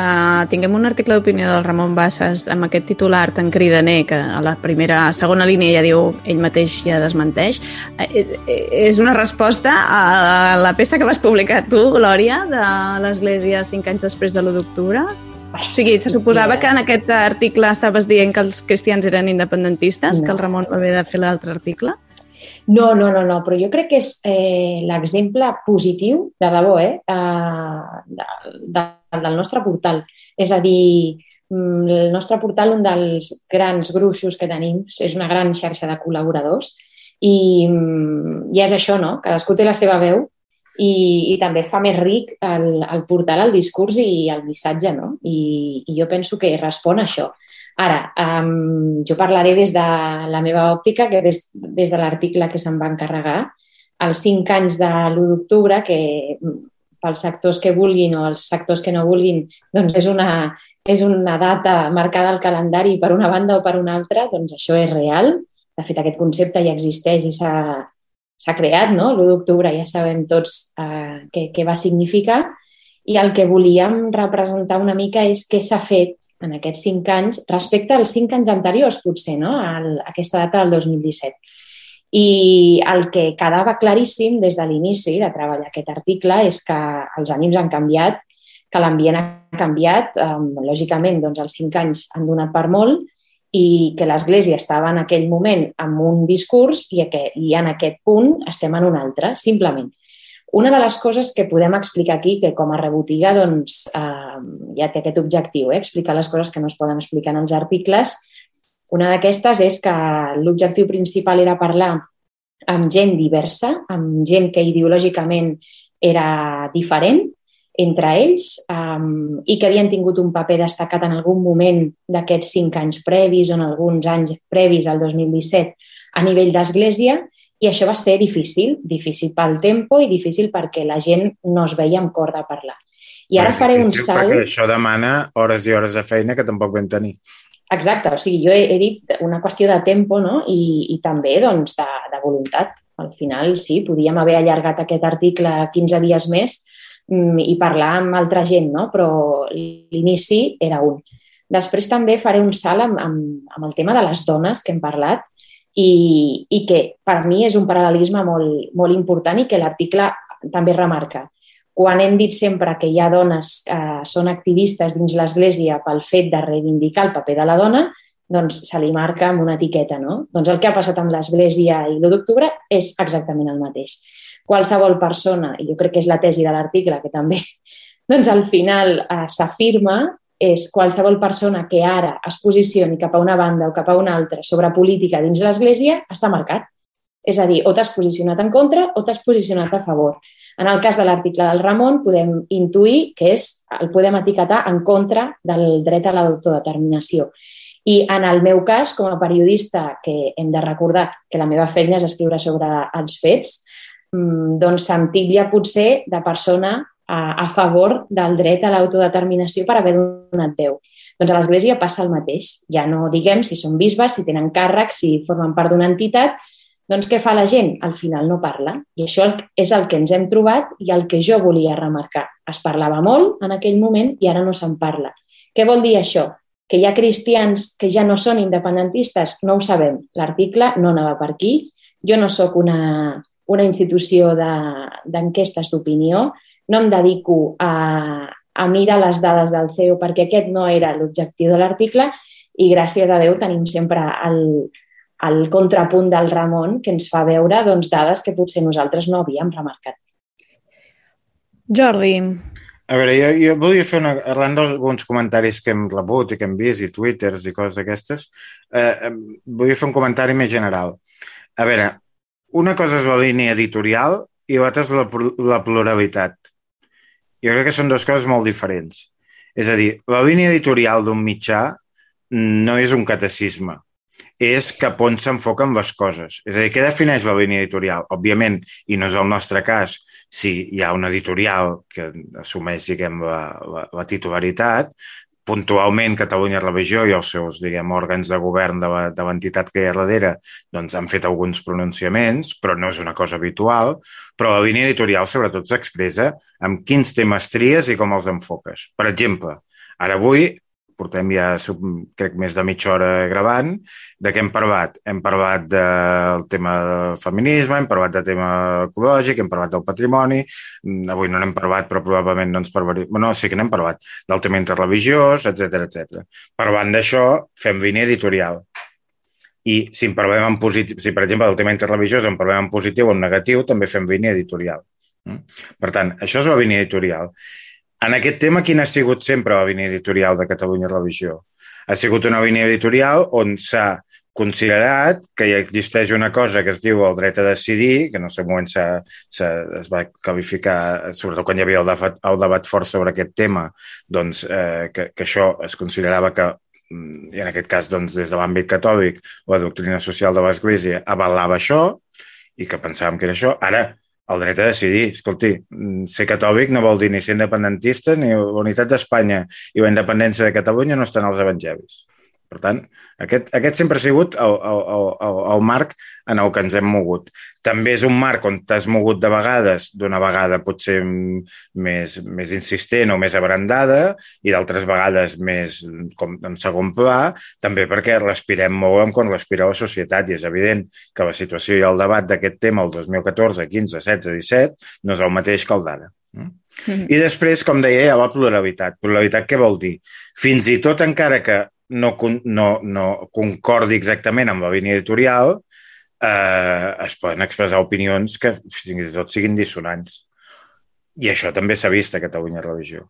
tinguem un article d'opinió del Ramon Bassas amb aquest titular tan cridaner que a la primera, a segona línia ja diu ell mateix ja desmenteix, eh, eh, és una resposta a la peça que vas publicar tu, Glòria, de l'Església cinc anys després de l'1 d'octubre, o sigui, se suposava que en aquest article estaves dient que els cristians eren independentistes, no. que el Ramon va haver de fer l'altre article? No, no, no, no, però jo crec que és eh, l'exemple positiu, de debò, eh, de, de, del nostre portal. És a dir, mm, el nostre portal, un dels grans gruixos que tenim, és una gran xarxa de col·laboradors i, mm, i és això, no? Cadascú té la seva veu i, i també fa més ric el, el portal, el discurs i el missatge, no? I, i jo penso que respon a això. Ara, um, jo parlaré des de la meva òptica, que des, des de l'article que se'm va encarregar, els cinc anys de l'1 d'octubre, que pels sectors que vulguin o els sectors que no vulguin, doncs és una, és una data marcada al calendari per una banda o per una altra, doncs això és real. De fet, aquest concepte ja existeix i s'ha s'ha creat, no? L'1 d'octubre ja sabem tots eh, què, què va significar i el que volíem representar una mica és què s'ha fet en aquests cinc anys respecte als cinc anys anteriors, potser, no? a aquesta data del 2017. I el que quedava claríssim des de l'inici de treballar aquest article és que els ànims han canviat, que l'ambient ha canviat. Eh, lògicament, doncs, els cinc anys han donat per molt, i que l'Església estava en aquell moment amb un discurs i, que, i en aquest punt estem en un altre, simplement. Una de les coses que podem explicar aquí, que com a rebotiga doncs, eh, ja té aquest objectiu, eh, explicar les coses que no es poden explicar en els articles, una d'aquestes és que l'objectiu principal era parlar amb gent diversa, amb gent que ideològicament era diferent, entre ells um, i que havien tingut un paper destacat en algun moment d'aquests cinc anys previs o en alguns anys previs al 2017 a nivell d'església i això va ser difícil, difícil pel tempo i difícil perquè la gent no es veia amb cor de parlar. I ara faré un salt... Perquè això demana hores i hores de feina que tampoc vam tenir. Exacte, o sigui, jo he, he dit una qüestió de tempo no? I, i també doncs, de, de voluntat. Al final, sí, podíem haver allargat aquest article 15 dies més, i parlar amb altra gent, no? però l'inici era un. Després també faré un salt amb, amb, amb el tema de les dones que hem parlat i, i que per mi és un paral·lelisme molt, molt important i que l'article també remarca. Quan hem dit sempre que hi ha dones que són activistes dins l'Església pel fet de reivindicar el paper de la dona, doncs se li marca amb una etiqueta. No? Doncs el que ha passat amb l'Església i l'1 d'octubre és exactament el mateix qualsevol persona, i jo crec que és la tesi de l'article que també doncs al final eh, s'afirma, és qualsevol persona que ara es posicioni cap a una banda o cap a una altra sobre política dins l'Església està marcat. És a dir, o t'has posicionat en contra o t'has posicionat a favor. En el cas de l'article del Ramon podem intuir que és, el podem etiquetar en contra del dret a l'autodeterminació. I en el meu cas, com a periodista, que hem de recordar que la meva feina és escriure sobre els fets, doncs sentir potser de persona a, a favor del dret a l'autodeterminació per haver donat veu. Doncs a l'Església passa el mateix. Ja no diguem si són bisbes, si tenen càrrec, si formen part d'una entitat, Doncs què fa la gent? Al final no parla. I això és el que ens hem trobat i el que jo volia remarcar. Es parlava molt en aquell moment i ara no se'n parla. Què vol dir això? Que hi ha cristians que ja no són independentistes? No ho sabem. L'article no anava per aquí. Jo no sóc una, una institució d'enquestes de, d'opinió. No em dedico a, a mirar les dades del CEO perquè aquest no era l'objectiu de l'article i gràcies a Déu tenim sempre el, el contrapunt del Ramon que ens fa veure doncs, dades que potser nosaltres no havíem remarcat. Jordi. A veure, jo, jo volia fer una... Arran d'alguns comentaris que hem rebut i que hem vist, i twitters i coses d'aquestes, eh, volia fer un comentari més general. A veure, una cosa és la línia editorial i l'altra és la, la pluralitat. Jo crec que són dues coses molt diferents. És a dir, la línia editorial d'un mitjà no és un catecisme és cap on s'enfoquen les coses. És a dir, què defineix la línia editorial? Òbviament, i no és el nostre cas, si hi ha una editorial que assumeix, diguem, la, la, la titularitat, puntualment Catalunya Revisió i els seus, diguem, òrgans de govern de l'entitat que hi ha darrere doncs, han fet alguns pronunciaments, però no és una cosa habitual, però la línia editorial sobretot s'expressa amb quins temes tries i com els enfoques. Per exemple, ara avui portem ja, crec, més de mitja hora gravant. De què hem parlat? Hem parlat del tema del feminisme, hem parlat del tema ecològic, hem parlat del patrimoni, mm, avui no n'hem parlat, però probablement no ens parlarem... Bueno, sí que n'hem parlat, del tema interreligiós, etc etc. Parlant d'això, fem línia editorial. I si en parlem en positiu, si per exemple del tema interreligiós en parlem en positiu o en negatiu, també fem línia editorial. Mm? Per tant, això és la línia editorial. En aquest tema, quina ha sigut sempre la línia editorial de Catalunya Religió? Ha sigut una línia editorial on s'ha considerat que hi existeix una cosa que es diu el dret a decidir, que no sé moment s ha, s ha, es va qualificar, sobretot quan hi havia el debat, el debat fort sobre aquest tema, doncs, eh, que, que això es considerava que mm, i en aquest cas doncs, des de l'àmbit catòlic la doctrina social de l'Església avalava això i que pensàvem que era això. Ara, el dret a decidir. Escolti, mm, ser catòlic no vol dir ni ser independentista ni unitat d'Espanya i la independència de Catalunya no estan als evangelis. Per tant, aquest, aquest sempre ha sigut el, el, el, el marc en el que ens hem mogut. També és un marc on t'has mogut de vegades, d'una vegada potser més, més insistent o més abrandada i d'altres vegades més com en segon pla, també perquè respirem molt amb quan respira la societat i és evident que la situació i el debat d'aquest tema el 2014, 15, 16, 17 no és el mateix que el d'ara. Mm -hmm. I després, com deia, hi ha la pluralitat. Pluralitat què vol dir? Fins i tot encara que no, no, no concordi exactament amb la línia editorial, eh, es poden expressar opinions que fins i tot siguin dissonants. I això també s'ha vist a Catalunya Religió.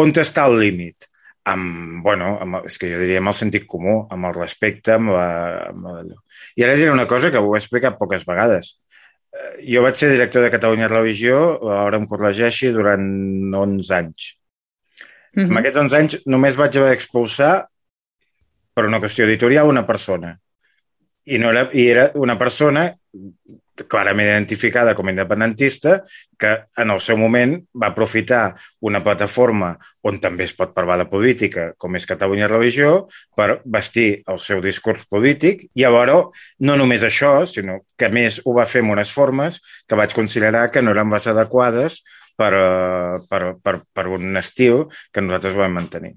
On està el límit? Amb, bueno, amb, és que jo diria amb el sentit comú, amb el respecte, amb la, amb allò. I ara diré una cosa que ho he explicat poques vegades. Eh, jo vaig ser director de Catalunya Religió, ara em corregeixi, durant 11 anys. Mm -hmm. En aquests 11 anys només vaig haver d'expulsar per una qüestió editorial una persona. I, no era, I era una persona clarament identificada com a independentista que en el seu moment va aprofitar una plataforma on també es pot parlar de política, com és Catalunya Religió, per vestir el seu discurs polític i llavors no només això, sinó que més ho va fer en unes formes que vaig considerar que no eren les adequades per, eh, per, per, per un estil que nosaltres vam mantenir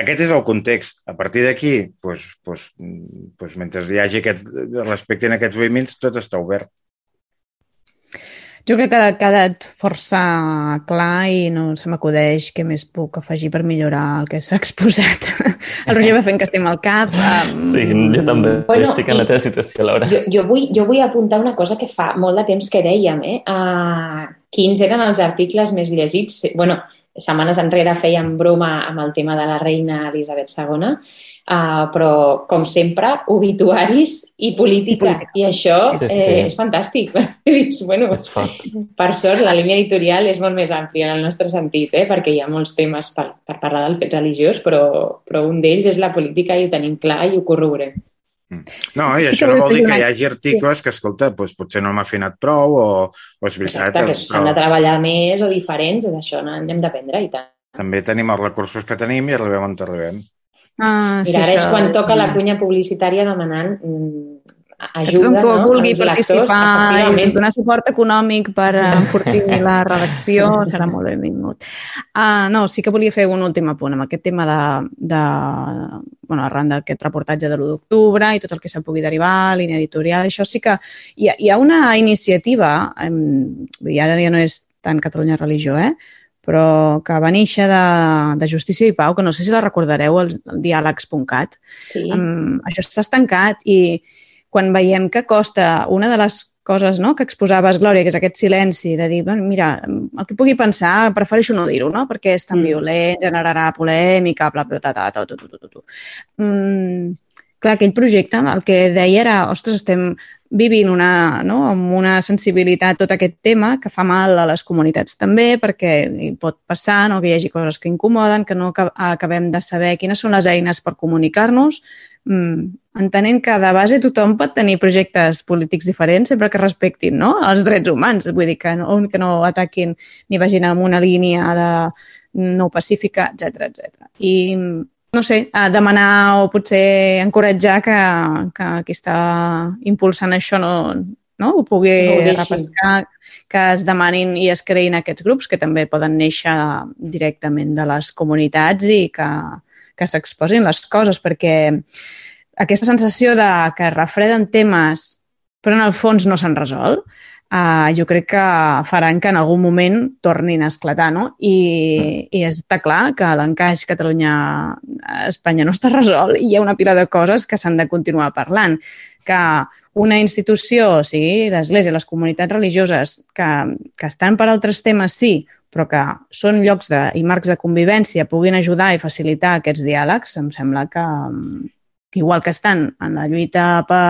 aquest és el context. A partir d'aquí, doncs, doncs, doncs, mentre hi hagi aquest, respecte en aquests límits, tot està obert. Jo crec que ha quedat força clar i no se m'acudeix què més puc afegir per millorar el que s'ha exposat. El Roger va fent que estem al cap. Um... Sí, jo també bueno, estic en la teva situació, Laura. Jo, jo, vull, jo vull apuntar una cosa que fa molt de temps que dèiem, eh? Uh, quins eren els articles més llegits? bueno, setmanes enrere fèiem broma amb el tema de la reina Elisabet II, uh, però, com sempre, obituaris i política. I, política. I això sí, sí, sí. Eh, és fantàstic. bueno, és per sort, la línia editorial és molt més àmplia en el nostre sentit, eh, perquè hi ha molts temes per, per parlar del fet religiós, però, però un d'ells és la política i ho tenim clar i ho corroborem. Mm. No, i això no vol dir que hi hagi articles que, escolta, doncs potser no m'ha afinat prou o, o és veritat... Exacte, que s'han de treballar més o diferents, d'això n'hem d'aprendre i tant. També tenim els recursos que tenim i arribem on arribem. Ah, Mira, sí, ara és quan toca la cunya publicitària demanant ajuda que no, vulgui participar i donar suport econòmic per enfortir la redacció serà molt benvingut. Uh, no, sí que volia fer un últim apunt amb aquest tema de, de bueno, arran d'aquest reportatge de l'1 d'octubre i tot el que se'n pugui derivar, línia editorial, això sí que hi ha, hi ha una iniciativa, um, i ara ja no és tant Catalunya Religió, eh? però que va néixer de, de Justícia i Pau, que no sé si la recordareu, el, el diàlegs.cat. Sí. Um, això està estancat i quan veiem que costa una de les coses no, que exposaves, Glòria, que és aquest silenci de dir, bueno, mira, el que pugui pensar, prefereixo no dir-ho, no? perquè és tan Mm. violent, generarà polèmica, bla, bla, bla, bla, bla, bla, bla, bla, bla. Mm, clar, aquell projecte el que deia era, ostres, estem vivint una, no, amb una sensibilitat tot aquest tema que fa mal a les comunitats també perquè hi pot passar no, que hi hagi coses que incomoden, que no aca- acabem de saber quines són les eines per comunicar-nos, entenent que de base tothom pot tenir projectes polítics diferents sempre que respectin no, els drets humans, vull dir que no, que no ataquin ni vagin en una línia de no pacífica, etc etc. I no sé, a demanar o potser encoratjar que, que qui està impulsant això no, no ho pugui No repescar, que es demanin i es creïn aquests grups que també poden néixer directament de les comunitats i que, que s'exposin les coses, perquè aquesta sensació de que refreden temes però en el fons no s'han resolt, uh, jo crec que faran que en algun moment tornin a esclatar, no? I, i està clar que l'encaix Catalunya-Espanya no està resolt i hi ha una pila de coses que s'han de continuar parlant. Que una institució, o sigui, l'Església, les comunitats religioses, que, que estan per altres temes, sí, però que són llocs de, i marcs de convivència, puguin ajudar i facilitar aquests diàlegs, em sembla que, que igual que estan en la lluita per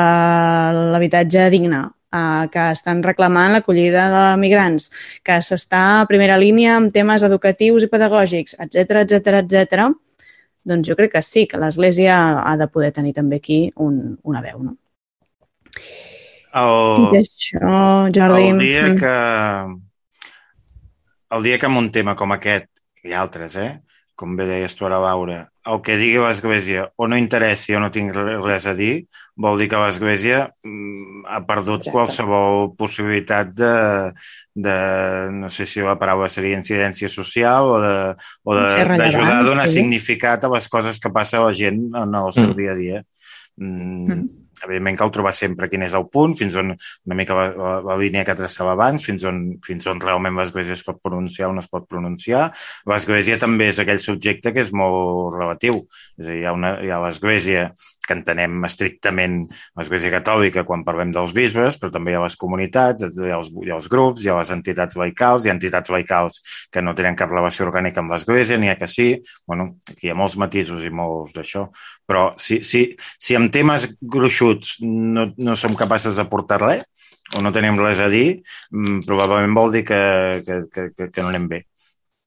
l'habitatge digne, eh, que estan reclamant l'acollida de migrants, que s'està a primera línia amb temes educatius i pedagògics, etc etc etc. doncs jo crec que sí, que l'Església ha de poder tenir també aquí un, una veu. No? El, Dit això, Jordi... el dia mm, que el dia que amb un tema com aquest i altres, eh? com bé deies tu ara, Laura, el que digui l'Església o no interessi o no tinc res a dir, vol dir que l'Església mm, ha perdut Exacte. qualsevol possibilitat de, de, no sé si la paraula seria incidència social o d'ajudar a donar sí. significat a les coses que passa a la gent en el seu Mm. dia a dia. Mm, Mm. Evidentment cal trobar sempre quin és el punt, fins on una mica la, la, la línia que traçava abans, fins on, fins on realment l'Església es pot pronunciar o no es pot pronunciar. L'Església també és aquell subjecte que és molt relatiu. És a dir, hi ha, una, hi ha l'Església que entenem estrictament l'Església Catòlica quan parlem dels bisbes, però també hi ha les comunitats, hi ha els, hi ha els grups, hi ha les entitats laicals, hi ha entitats laicals que no tenen cap relació orgànica amb l'Església, n'hi ha que sí. Bueno, aquí hi ha molts matisos i molts d'això. Però si, si, si amb temes gruixuts no, no som capaces de portar res o no tenim res a dir, mm, probablement vol dir que, que, que, que, no anem bé.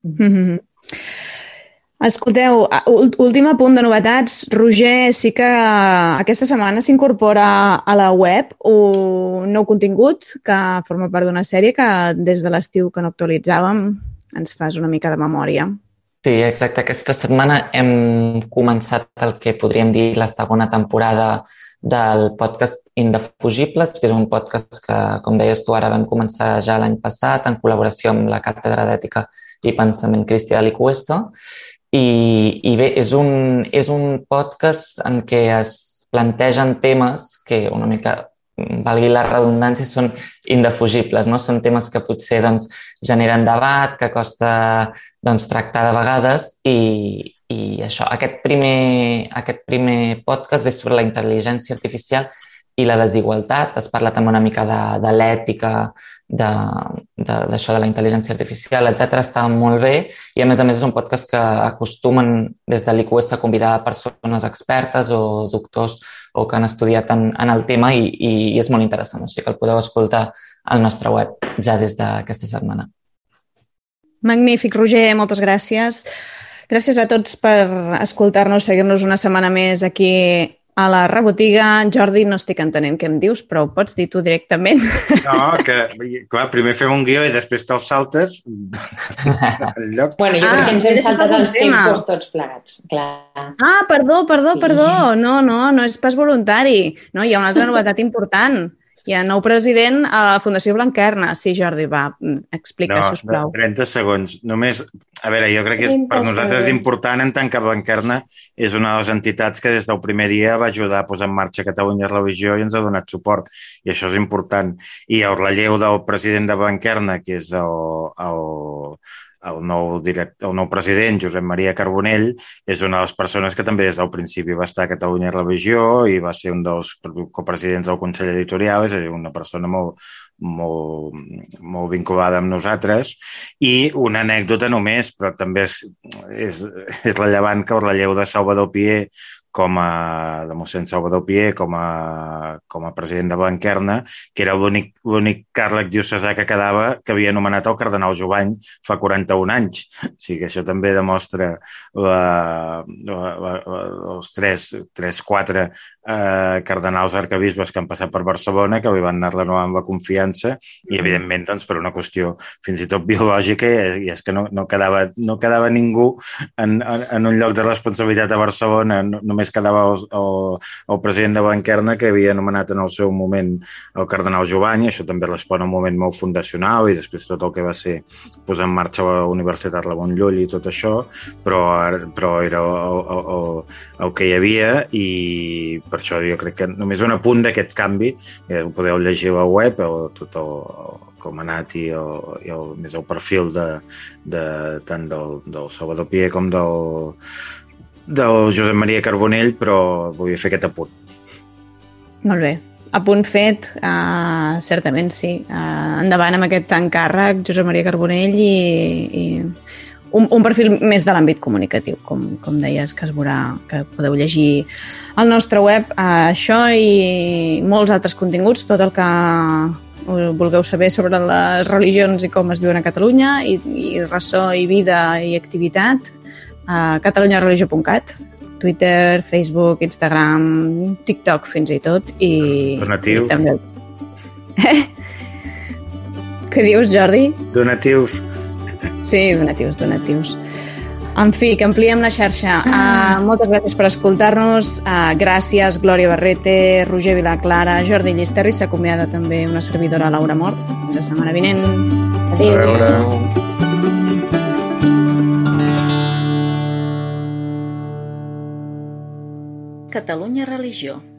Mhm. Escolteu, últim apunt de novetats. Roger, sí que aquesta setmana s'incorpora a la web un nou contingut que forma part d'una sèrie que des de l'estiu que no actualitzàvem ens fas una mica de memòria. Sí, exacte. Aquesta setmana hem començat el que podríem dir la segona temporada del podcast Indefugibles, que és un podcast que, com deies tu, ara vam començar ja l'any passat en col·laboració amb la Càtedra d'Ètica i Pensament Cristià de l'IQS. I, I bé, és un, és un podcast en què es plantegen temes que una mica, valgui la redundància, són indefugibles, no? Són temes que potser doncs, generen debat, que costa doncs, tractar de vegades i, i això, aquest primer, aquest primer podcast és sobre la intel·ligència artificial i la desigualtat. Has parlat també una mica de, de l'ètica, d'això de, de, de la intel·ligència artificial, etc. Està molt bé i a més a més és un podcast que acostumen des de l'IQS a convidar persones expertes o doctors o que han estudiat en, en el tema i, i, i és molt interessant, així que el podeu escoltar al nostre web ja des d'aquesta setmana. Magnífic, Roger, moltes gràcies. Gràcies a tots per escoltar-nos, seguir-nos una setmana més aquí a la rebotiga. Jordi, no estic entenent què em dius, però ho pots dir tu directament. No, que clar, primer fem un guió i després te'ls saltes al lloc. Bueno, jo Ah, crec que ens hem he deixat saltat els tema. tempos tots plegats. Clar. Ah, perdó, perdó, Sí. perdó. No, no, no és pas voluntari. No, hi ha una altra novetat important. Hi ha nou president a la Fundació Blanquerna. Sí, Jordi, va, explica, no, sisplau. 30 segons. Només, a veure, jo crec que és, 30 per nosaltres és important en tant que Blanquerna és una de les entitats que des del primer dia va ajudar a posar en marxa Catalunya Religió i ens ha donat suport. I això és important. I el relleu del president de Blanquerna, que és el, el, el nou, direct, el nou president, Josep Maria Carbonell, és una de les persones que també des del principi va estar a Catalunya Religió i va ser un dels copresidents del Consell Editorial, és a dir, una persona molt, molt, molt vinculada amb nosaltres. I una anècdota només, però també és, és, és rellevant que el relleu de Salvador Pier com a, de mossèn Salvador Pier com a, com a president de Blanquerna, que era l'únic càrrec diocesà que quedava que havia nomenat el cardenal Jovany fa 41 anys. O sigui que això també demostra la, la, la, els tres, tres quatre eh, cardenals arcabisbes que han passat per Barcelona, que li van anar renovant la confiança i, evidentment, doncs, per una qüestió fins i tot biològica, i, és que no, no, quedava, no quedava ningú en, en, en un lloc de responsabilitat a Barcelona, no, només quedava el, el, el president de Blanquerna que havia anomenat en el seu moment el cardenal Jovany, això també respon a un moment molt fundacional i després tot el que va ser posar en marxa la Universitat Ramon Llull i tot això, però, però era el, el, el, el que hi havia i per això jo crec que només un apunt d'aquest canvi, eh, ho podeu llegir a la web, o tot el, ha anat i, el, i el, més el perfil de, de, tant del, del Salvador Pier com del, del Josep Maria Carbonell, però volia fer aquest apunt. Molt bé. A punt fet, uh, certament sí. Uh, endavant amb aquest encàrrec, Josep Maria Carbonell, i, i un, un perfil més de l'àmbit comunicatiu, com, com deies, que es veurà, que podeu llegir al nostre web. Uh, això i molts altres continguts, tot el que vulgueu saber sobre les religions i com es viuen a Catalunya, i, i ressò i vida i activitat, a catalunyareligió.cat, Twitter, Facebook, Instagram, TikTok fins i tot. I, Donatius. I també... Eh? Què dius, Jordi? Donatius. Sí, donatius, donatius. En fi, que ampliem la xarxa. Uh, moltes gràcies per escoltar-nos. Uh, gràcies, Glòria Barrete, Roger Vilaclara, Jordi Llisterri. S'acomiada també una servidora, Laura Mort. Fins la setmana vinent. Adéu. A veure. Catalunya Religió.